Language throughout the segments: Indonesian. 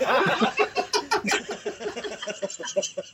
Ah.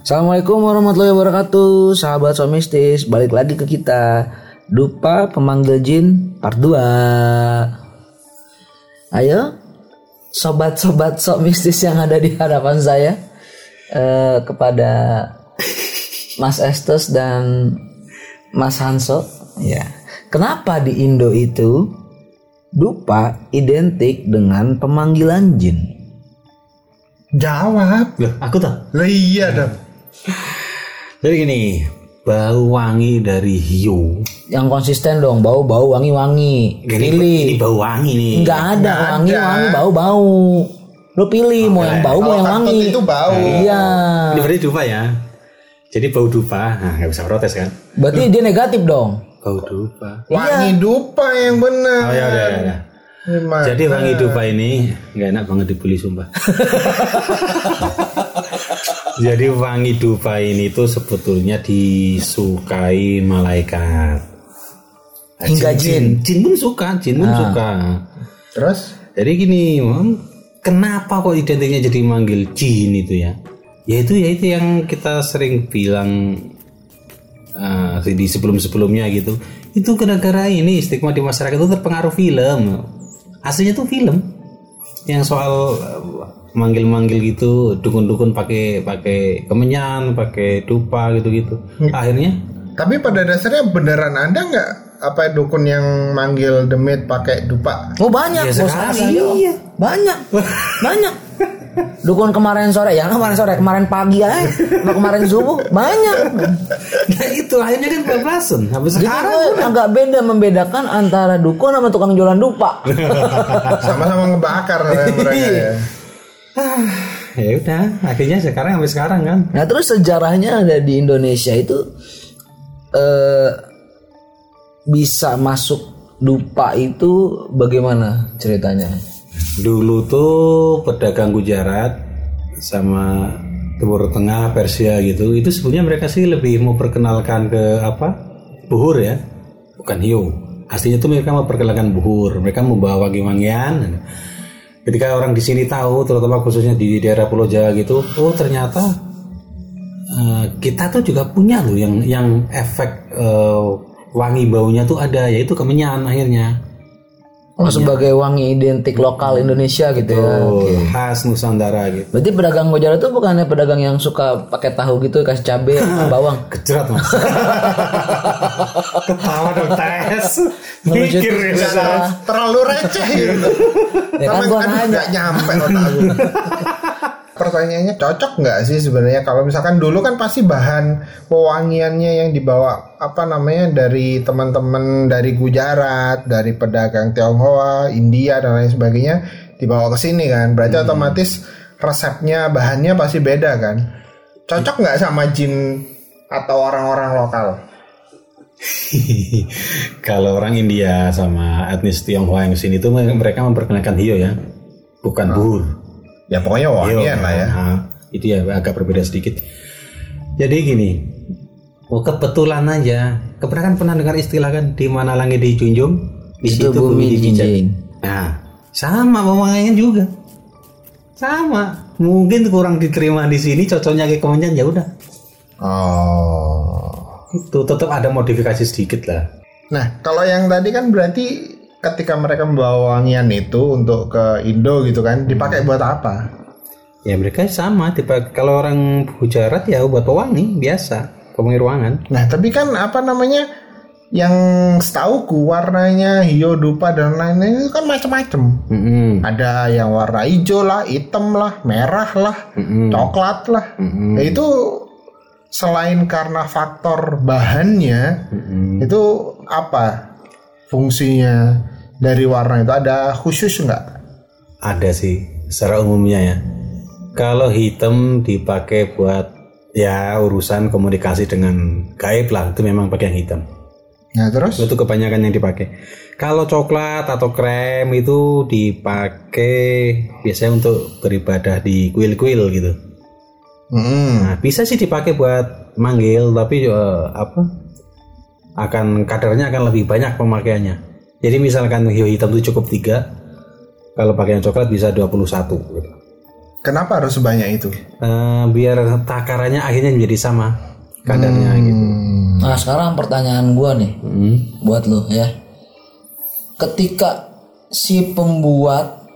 Assalamualaikum warahmatullahi wabarakatuh. Sahabat Somistis Balik lagi ke kita. Dupa Pemanggil Jin Part 2 Ayo Sobat-sobat Somistis yang ada di hadapan saya eh, Kepada Mas Estes dan Mas Hanso. Ya. Kenapa di Indo itu Dupa identik dengan pemanggilan jin? Jawab. Loh, aku tahu. Lah iya dong. Jadi gini, bau wangi dari hiu. Yang konsisten dong Bau-bau wangi-wangi Ini, Pilih ini bau wangi nih. Nggak ada Nggak wangi ada. wangi bau bau. Lo pilih mau yang bau mau yang wangi. itu bau. Iya. Ini berarti dupa ya. Jadi bau dupa, nah nggak bisa protes kan? Berarti dia negatif dong. Bau dupa. Wangi dupa yang benar. Oh ya udah ya, udah. Gimana? Jadi wangi dupa ini nggak enak banget dibeli sumpah. Jadi wangi dupa ini tuh sebetulnya disukai malaikat. Nah, Hingga jin, jin pun suka, jin pun suka. Terus Jadi gini, kenapa kok identiknya jadi manggil jin itu ya? Yaitu yaitu yang kita sering bilang eh, di sebelum-sebelumnya gitu. Itu gara-gara ini stigma di masyarakat itu terpengaruh film. Aslinya tuh film yang soal manggil-manggil gitu, dukun-dukun pakai pakai kemenyan, pakai dupa gitu-gitu. Akhirnya tapi pada dasarnya beneran ada nggak apa dukun yang manggil demit pakai dupa? Oh banyak. Ya, bos sekarang saya. iya. Banyak. banyak. Dukun kemarin sore, ya kemarin sore, kemarin pagi aja, sama kemarin subuh, banyak. nah itu akhirnya kan kebablasan. Habis Jadi sekarang agak beda membedakan antara dukun sama tukang jualan dupa. Sama-sama ngebakar mereka ya. ya udah akhirnya sekarang sampai sekarang kan. Nah terus sejarahnya ada di Indonesia itu eh bisa masuk dupa itu bagaimana ceritanya? dulu tuh pedagang Gujarat sama Timur Tengah Persia gitu itu sebenarnya mereka sih lebih mau perkenalkan ke apa? Buhur ya bukan hiu aslinya tuh mereka mau perkenalkan buhur mereka membawa wangi-wangian ketika orang di sini tahu terutama khususnya di daerah Pulau Jawa gitu oh ternyata eh, kita tuh juga punya loh yang yang efek eh, wangi baunya tuh ada yaitu kemenyan akhirnya Oh sebagai wangi identik lokal Indonesia gitu ya. Oh, Oke. khas Nusantara gitu. Berarti pedagang Gojara itu bukannya pedagang yang suka pakai tahu gitu kasih cabai bawang. Kecerat mas. Ketawa dong tes. Mikir ya. Terlalu receh gitu. Ya kan gua nanya. nggak nyampe otak. Pertanyaannya cocok nggak sih sebenarnya kalau misalkan dulu kan pasti bahan pewangiannya yang dibawa apa namanya dari teman-teman dari Gujarat, dari pedagang Tionghoa, India dan lain sebagainya dibawa ke sini kan. Berarti otomatis resepnya bahannya pasti beda kan. Cocok nggak sama jin atau orang-orang lokal? Kalau orang India sama etnis Tionghoa yang sini tuh mereka memperkenalkan hiyo ya, bukan buhur. Ya pokoknya wangian lah ya. Nah, itu ya agak berbeda sedikit. Jadi gini, oh kebetulan aja, kebetulan pernah dengar istilah kan di mana langit dijunjung, di Itu situ bumi dijinjing. Nah, sama pemanggilnya juga. Sama. Mungkin kurang diterima di sini, cocoknya ke kemenyan ya udah. Oh. Itu tetap ada modifikasi sedikit lah. Nah, kalau yang tadi kan berarti ketika mereka membawa wangian itu untuk ke Indo gitu kan, dipakai buat apa? Ya mereka sama, tipe kalau orang Gujarat ya buat pewangi biasa, pewangi ruangan. Nah, tapi kan apa namanya? Yang setauku warnanya hijau, dupa dan lain-lain itu kan macam-macam. Mm-mm. Ada yang warna hijau lah, hitam lah, merah lah, Mm-mm. coklat lah. Mm-mm. Nah, itu selain karena faktor bahannya, Mm-mm. itu apa fungsinya dari warna itu ada khusus nggak? Ada sih, secara umumnya ya. Kalau hitam dipakai buat ya urusan komunikasi dengan gaib lah itu memang pakai yang hitam. Nah terus? Itu kebanyakan yang dipakai. Kalau coklat atau krem itu dipakai biasanya untuk beribadah di kuil-kuil gitu. Mm-mm. Nah, bisa sih dipakai buat manggil tapi eh, apa? Akan kadarnya akan lebih banyak pemakaiannya. Jadi misalkan hiu hitam itu cukup tiga, kalau pakai yang coklat bisa 21 gitu. Kenapa harus sebanyak itu? Eh, biar takarannya akhirnya menjadi sama kadarnya gitu. Hmm. Nah sekarang pertanyaan gua nih Hmm. buat lo ya. Ketika si pembuat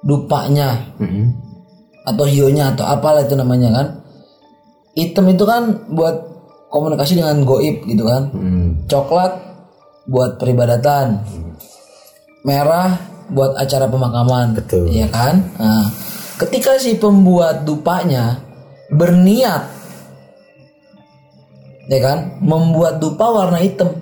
dupanya Hmm. atau hionya atau apalah itu namanya kan, hitam itu kan buat komunikasi dengan goib gitu kan. Hmm. Coklat buat peribadatan, merah buat acara pemakaman, Betul. Iya kan? Nah, ketika si pembuat dupanya berniat, ya kan, membuat dupa warna hitam,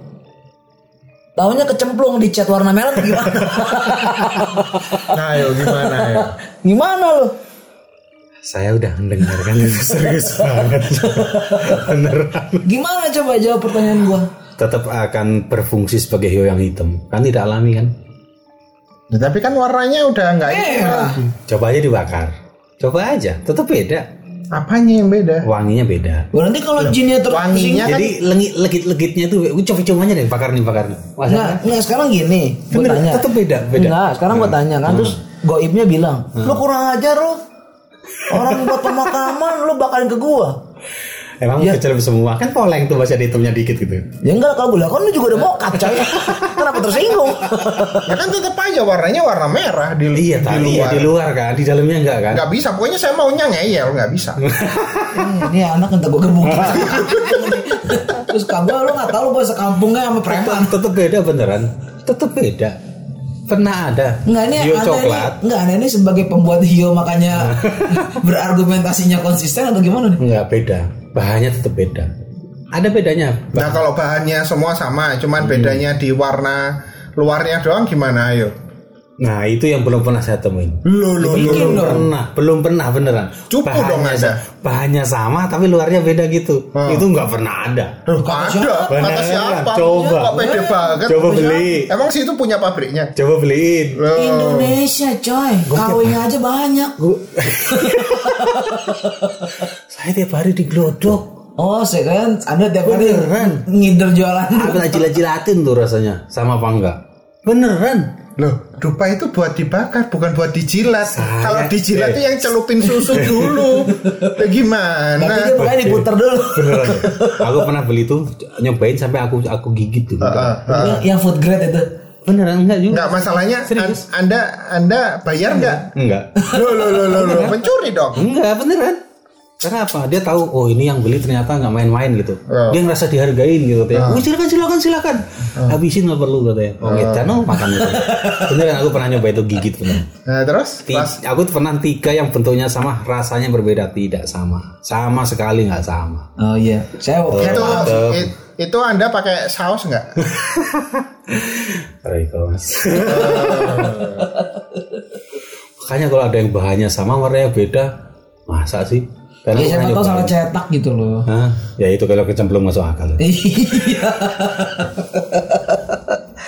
tahunya kecemplung di cat warna merah gimana? Nah ayo gimana ya? gimana lo? Saya udah mendengarkan itu serius banget. Beneran. Gimana coba jawab pertanyaan gua? Tetap akan berfungsi sebagai hiu yang hitam. Kan tidak alami kan? Nah, tapi kan warnanya udah nggak itu Merah. lagi. Coba aja dibakar. Coba aja, tetap beda. Apanya yang beda? Wanginya beda. Berarti kalau jinnya terus Wanginya kan Jadi lengi, legit-legitnya tuh, coba coba aja deh bakar nih bakar nih. Wah, Nggak, nggak sekarang gini, gue Bener, tanya. tetep beda, beda. Enggak, sekarang gue tanya kan, terus goibnya bilang, lu kurang ajar lu. Orang buat pemakaman, lu bakalin ke gua. Emang kecil semua kan poleng tuh masih ada hitamnya dikit gitu. Ya enggak, kalau gue lakukan lu juga udah mokat coy. Kenapa tersinggung? ya kan tetap aja warnanya warna merah di, Iya, di tadi luar. di luar kan, di dalamnya enggak kan? Nggak bisa, pokoknya saya maunya ngeyel nggak bisa. Ini anak entah gue gebukin. terus kagak lu nggak tahu lu bahasa kampungnya sama preman. Tetap beda beneran. Tetap beda. Pernah ada Enggak ini hiu anda coklat. Ini, enggak ini sebagai pembuat hio makanya berargumentasinya konsisten atau gimana nih? Enggak beda. Bahannya tetap beda. Ada bedanya. Nah kalau bahannya semua sama, cuman bedanya di warna luarnya doang gimana ayo? Nah, itu yang belum pernah saya temuin. Lo lo belum pernah, belum pernah beneran. Dong bahannya, ada. sa- bahannya sama tapi luarnya beda gitu. Hmm. Itu nggak pernah ada. Ada, kata Beneran, siapa? coba. Kok pede banget? Coba beli. Emang situ punya pabriknya? Coba beliin. Loh. Indonesia coy, kawinnya aja banyak. Gua- saya tiap hari diglodok. Oh, saya kan Anda tiap hari ngider jualan. Apa jilat-jilatin tuh rasanya sama apa enggak? Beneran. Loh, dupa itu buat dibakar, bukan buat dijilat. Saya- Kalau dijilat eh. tuh yang celupin susu dulu. Lah gimana? Berarti dia makanya diputer dulu. Beneran. aku pernah beli tuh nyobain sampai aku aku gigit tuh. Ah, ah. yang, yang food grade itu. Beneran enggak juga? Enggak masalahnya Serius? an- Anda Anda bayar enggak? Enggak. Loh, loh, loh, loh, loh, mencuri dong. Enggak beneran. Karena apa? Dia tahu oh ini yang beli ternyata nggak main-main gitu. Oh. Dia ngerasa dihargain gitu katanya. Oh, silakan silakan silakan. Habisin nggak perlu katanya. Oh, gitu. No, makan gitu. Beneran aku pernah nyoba itu gigit bener. Nah, terus Ti- pas aku pernah tiga yang bentuknya sama, rasanya berbeda tidak sama. Sama sekali nggak sama. Oh iya, saya saya itu it- itu Anda pakai saus enggak? Riko mas. Makanya kalau ada yang bahannya sama, warnanya beda, masa sih? Karena Ya, siapa tahu salah cetak gitu loh. Hah? Ya itu kalau kecemplung masuk akal. Iya.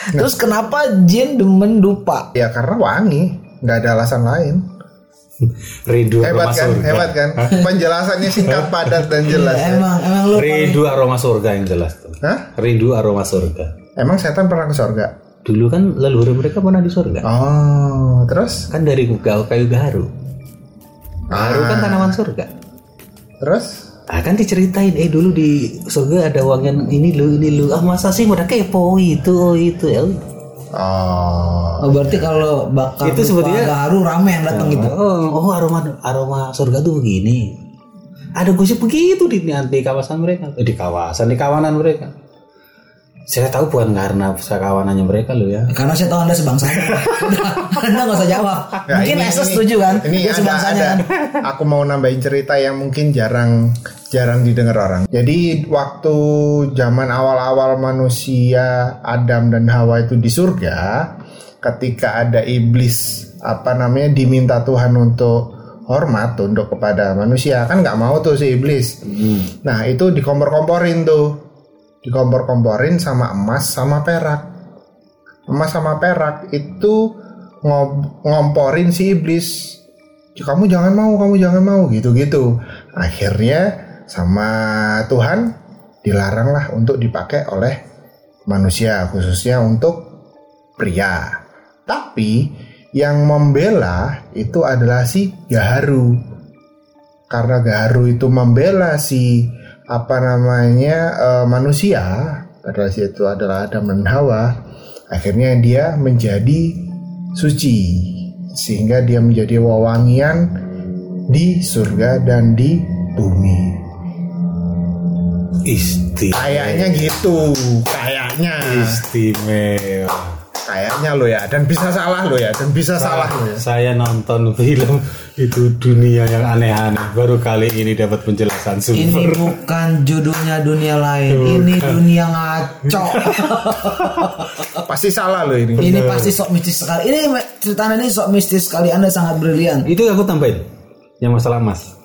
Terus kenapa jin demen dupa? Ya karena wangi, nggak ada alasan lain. Rindu Hebat aroma kan? surga. Hebat kan? Penjelasannya singkat, padat dan jelas. ya. Emang emang lu Rindu aroma surga yang jelas tuh. Hah? Rindu aroma surga. Emang setan pernah ke surga? Dulu kan leluhur mereka pernah di surga. Oh, terus? Kan dari kayu, kayu garu. Garu kan tanaman surga. Terus? Ah kan diceritain eh dulu di surga ada wangian ini lu ini lu ah masa sih udah kepo itu oh, itu ya. Oh. Oh, berarti kalau bakal Itu sebetulnya- garu rame yang datang gitu. Oh, oh aroma aroma surga tuh begini. Ada gosip begitu di, di kawasan mereka, di kawasan di kawanan mereka. Saya tahu bukan karena sekawanannya mereka loh ya. Karena saya tahu anda sebangsanya. Udah, anda nggak usah jawab. Ya, Mungkin ini- Esa setuju kan? Ini Dia ada, sebangsanya ada. kan. Aku mau nambahin cerita yang mungkin jarang jarang didengar orang. Jadi waktu zaman awal-awal manusia Adam dan Hawa itu di surga, ketika ada iblis apa namanya diminta Tuhan untuk hormat tunduk kepada manusia kan nggak mau tuh si iblis nah itu dikompor-komporin tuh dikompor-komporin sama emas sama perak. Emas sama perak itu ngomporin si iblis. "Ya, kamu jangan mau kamu jangan mau gitu-gitu. Akhirnya sama Tuhan dilaranglah untuk dipakai oleh manusia khususnya untuk pria. Tapi yang membela itu adalah si Gaharu. Karena Gaharu itu membela si apa namanya eh, manusia pada saat itu adalah Adam dan Hawa akhirnya dia menjadi suci sehingga dia menjadi wewangian di surga dan di bumi Istimewa. kayaknya gitu kayaknya Istimewa. Kayaknya lo ya dan bisa salah lo ya dan bisa salah lo ya Saya nonton film itu dunia yang aneh-aneh. Baru kali ini dapat penjelasan Ini super. bukan judulnya dunia lain, ini dunia ngaco. pasti salah lo ini ini pasti sok mistis sekali. Ini ceritanya ini sok mistis sekali. Anda sangat brilian. Itu aku tambahin. Yang masalah emas.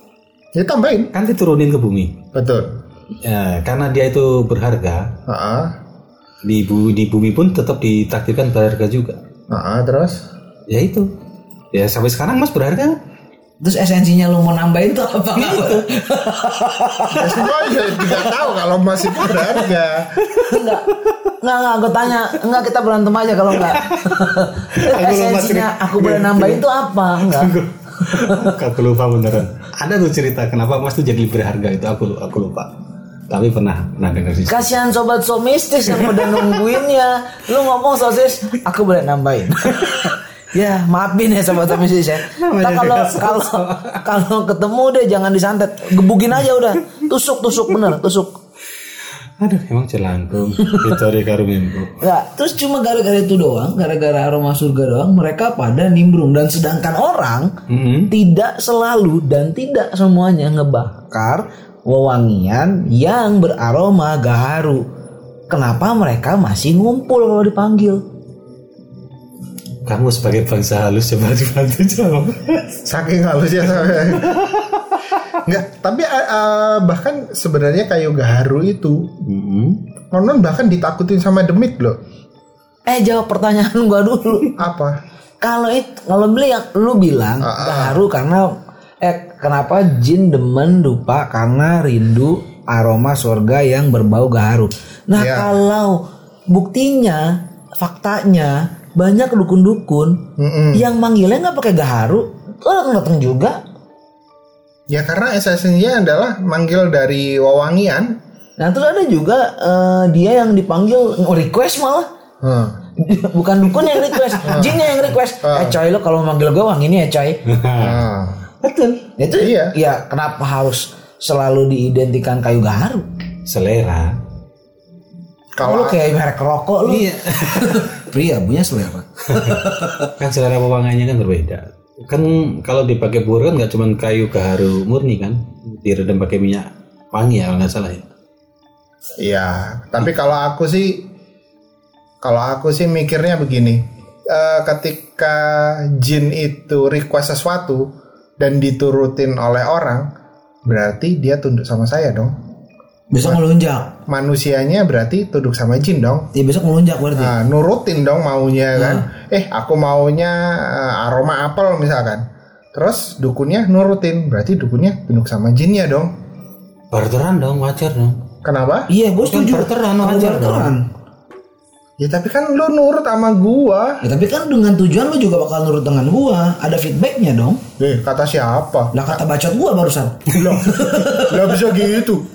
ya tambahin Kan diturunin ke bumi. betul Ya, karena dia itu berharga, Heeh. Di bumi, di bumi pun tetap ditakdirkan berharga juga. Heeh, terus Ya itu. Ya sampai sekarang Mas berharga. Terus esensinya lu mau nambahin tuh apa? ya semua ya tidak tahu kalau masih berharga enggak. Enggak, enggak, gue tanya. Enggak, kita berantem aja kalau enggak. Esensinya aku boleh nambahin tuh apa? Enggak. aku lupa beneran. Ada tuh cerita kenapa Mas tuh jadi berharga itu aku aku lupa. Tapi pernah pernah dengar sih. Kasihan sobat so mistis yang udah nungguin ya. Lu ngomong sosis, aku boleh nambahin. ya maafin ya sobat so mistis ya. Ntar kalau kalau kalau ketemu deh jangan disantet, gebukin aja udah. Tusuk tusuk bener, tusuk. Aduh, emang celangkung. Victoria Karumimbo. Enggak, terus cuma gara-gara itu doang, gara-gara aroma surga doang, mereka pada nimbrung dan sedangkan orang Mm-mm. tidak selalu dan tidak semuanya ngebakar wewangian yang beraroma gaharu. Kenapa mereka masih ngumpul kalau dipanggil? Kamu sebagai bangsa halus coba dibantu jawab. saking halusnya sampai Enggak, tapi eh, eh, bahkan sebenarnya kayu gaharu itu Mm-mm. konon bahkan ditakutin sama demit loh. Eh jawab pertanyaan gua dulu. Apa? Kalau itu kalau beli yang lu bilang Ah, ah. gaharu karena eh kenapa jin demen lupa karena rindu aroma surga yang berbau gaharu. Nah Iya. kalau buktinya faktanya banyak dukun-dukun Mm-mm. yang manggilnya nggak pakai gaharu, orang datang juga. Ya karena esensinya adalah manggil dari wewangian. Nah terus ada juga eh, dia yang dipanggil request malah. Hmm. Bukan dukun yang request, jinnya yang request. Eh coy lo kalau manggil gue ini ya coy. Ah. Betul. Itu Iya. ya kenapa harus selalu diidentikan kayu gaharu? Selera. Kalau Kalau kayak merek rokok lu. Iya. Pria punya selera. kan selera pewangannya kan berbeda. Kan kalau dipakai bubur kan nggak cuma kayu gaharu murni kan, diredam pakai minyak wangi ya kalau nggak salah ya. Iya, tapi kalau aku sih, kalau aku sih mikirnya begini, Eh, ketika jin itu request sesuatu dan diturutin oleh orang, berarti dia tunduk sama saya dong. Besok ngelunjak. Manusianya berarti tunduk sama jin dong. Ya besok ngelunjak berarti. Nah, nurutin dong maunya kan. Eh, aku maunya eh, aroma apel misalkan. Terus dukunnya nurutin, berarti dukunnya tunduk sama jinnya dong. Barteran dong, wajar dong. Kenapa? Iya, gue Bukan setuju. barteran, wajar barteran. Ya tapi kan lu nurut sama gua. Ya tapi kan dengan tujuan lu juga bakal nurut dengan gua. Ada feedbacknya dong. Eh, kata siapa? Lah kata bacot gua barusan. Loh, nggak bisa gitu.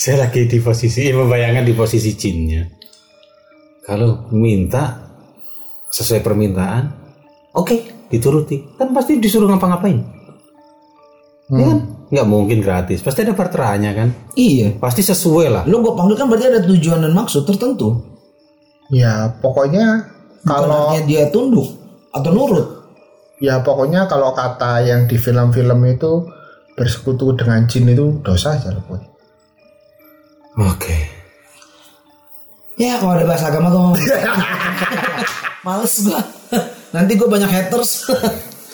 Saya lagi di posisi, membayangkan di posisi jinnya. Kalau minta sesuai permintaan, oke, dituruti. Kan pasti disuruh ngapa-ngapain. Ya kan? Nggak mungkin gratis. Pasti ada barterannya kan. iya. Pasti sesuai lah. Lu gua panggil kan berarti ada tujuan dan maksud tertentu. Ya pokoknya kalau dia tunduk atau nurut. ya pokoknya kalau kata yang di film-film itu bersekutu dengan jin itu dosa aja. Oke. Ya kalau ada bahasa agama gua mau. Males gua. Nanti gue banyak haters.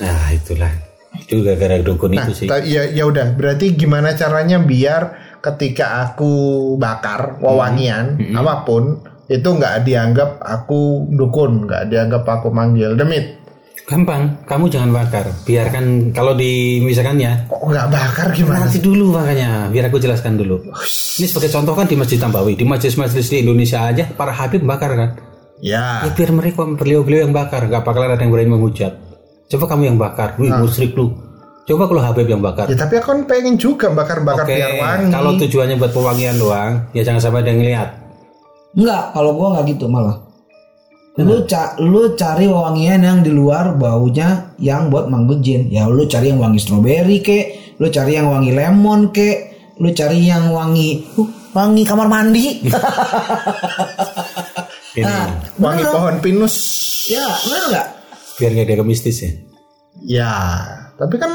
Nah itulah itu gara-gara dukun Nah, itu sih. ya ya udah. Berarti gimana caranya biar ketika aku bakar wewangian apa pun itu nggak dianggap aku dukun, nggak dianggap aku manggil demit. Gampang, kamu jangan bakar. Biarkan kalau di misalkan ya Kok nggak bakar gimana? Nanti dulu makanya, biar aku jelaskan dulu. Ini sebagai contoh kan di Masjid Tambawi, di majelis-majelis di Indonesia aja para habib bakar kan. Ya. Ya biar mereka beliau-beliau yang bakar, gak bakalan ada yang berani menghujat. Coba kamu yang bakar, wih musyrik lu. Coba kalau habib yang bakar. Ya tapi aku kan pengen juga bakar-bakar Oke, biar wangi. kalau tujuannya buat pewangian doang, ya jangan sampai ada yang ngeliat. Enggak, kalau gue nggak gitu malah. Lu ca lu cari wangian yang di luar baunya yang buat manggil jin. Ya lu cari yang wangi stroberi kek, lu cari yang wangi lemon kek, lu cari yang wangi uh, wangi kamar mandi. Ini, nah, wangi bener pohon pinus. Ya, bener nggak? Biar nggak ada kemistis ya. Ya, tapi kan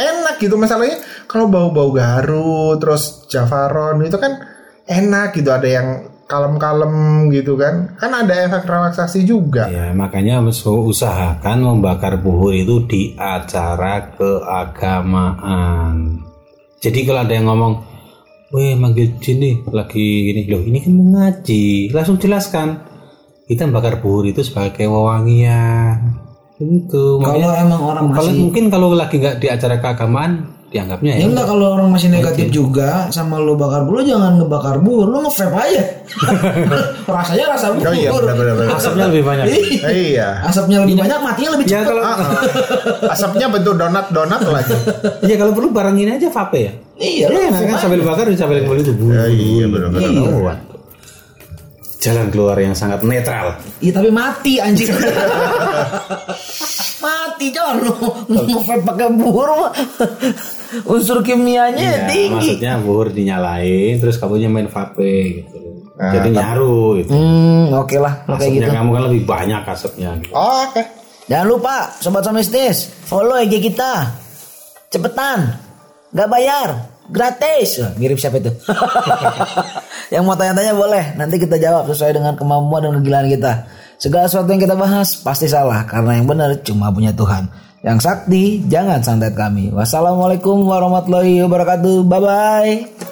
enak gitu masalahnya kalau bau-bau garu terus javaron itu kan enak gitu ada yang kalem-kalem gitu kan. Kan ada efek relaksasi juga. Ya makanya usahakan membakar buhur itu di acara keagamaan. Jadi kalau ada yang ngomong, Weh manggil jin nih lagi gini loh ini kan mengaji langsung jelaskan kita bakar buhur itu sebagai wewangian itu Kalau emang orang kalau masih mungkin kalau lagi nggak di acara keagamaan dianggapnya Ya ya enggak kalau orang masih negatif juga sama lu bakar bulu jangan ngebakar bubur, lu nge-vape aja. Rasanya rasa bubur. Oh iya asapnya lebih banyak iya. Asapnya lebih banyak, matinya lebih ya cepat. kalau Asapnya bentuk donat-donat lagi. ya kalau perlu barang ini aja vape ya Iya, lu Iya, kan sambil bakar sambil kembali itu Ya, iya benar-benar. Kuat. Jalan keluar yang sangat netral. Iya tapi mati anjing. mati John lu nge-vape pakai bubur mah. Unsur kimianya Iya, tinggi. maksudnya buhur dinyalain, terus kamunya main vape gitu. Jadi nyaru gitu. Hmm, oke lah kalau kayak Asapnya gitu. kamu kan lebih banyak asapnya. Gitu. Oke. Jangan lupa sobat somistis, follow IG kita. Cepetan. Gak bayar, gratis. Wah, Mirip siapa itu? yang mau tanya-tanya boleh, nanti kita jawab sesuai dengan kemampuan dan kegilaan kita. Segala sesuatu yang kita bahas pasti salah karena yang benar cuma punya Tuhan. Yang sakti jangan santet kami. Wassalamualaikum warahmatullahi wabarakatuh. Bye bye.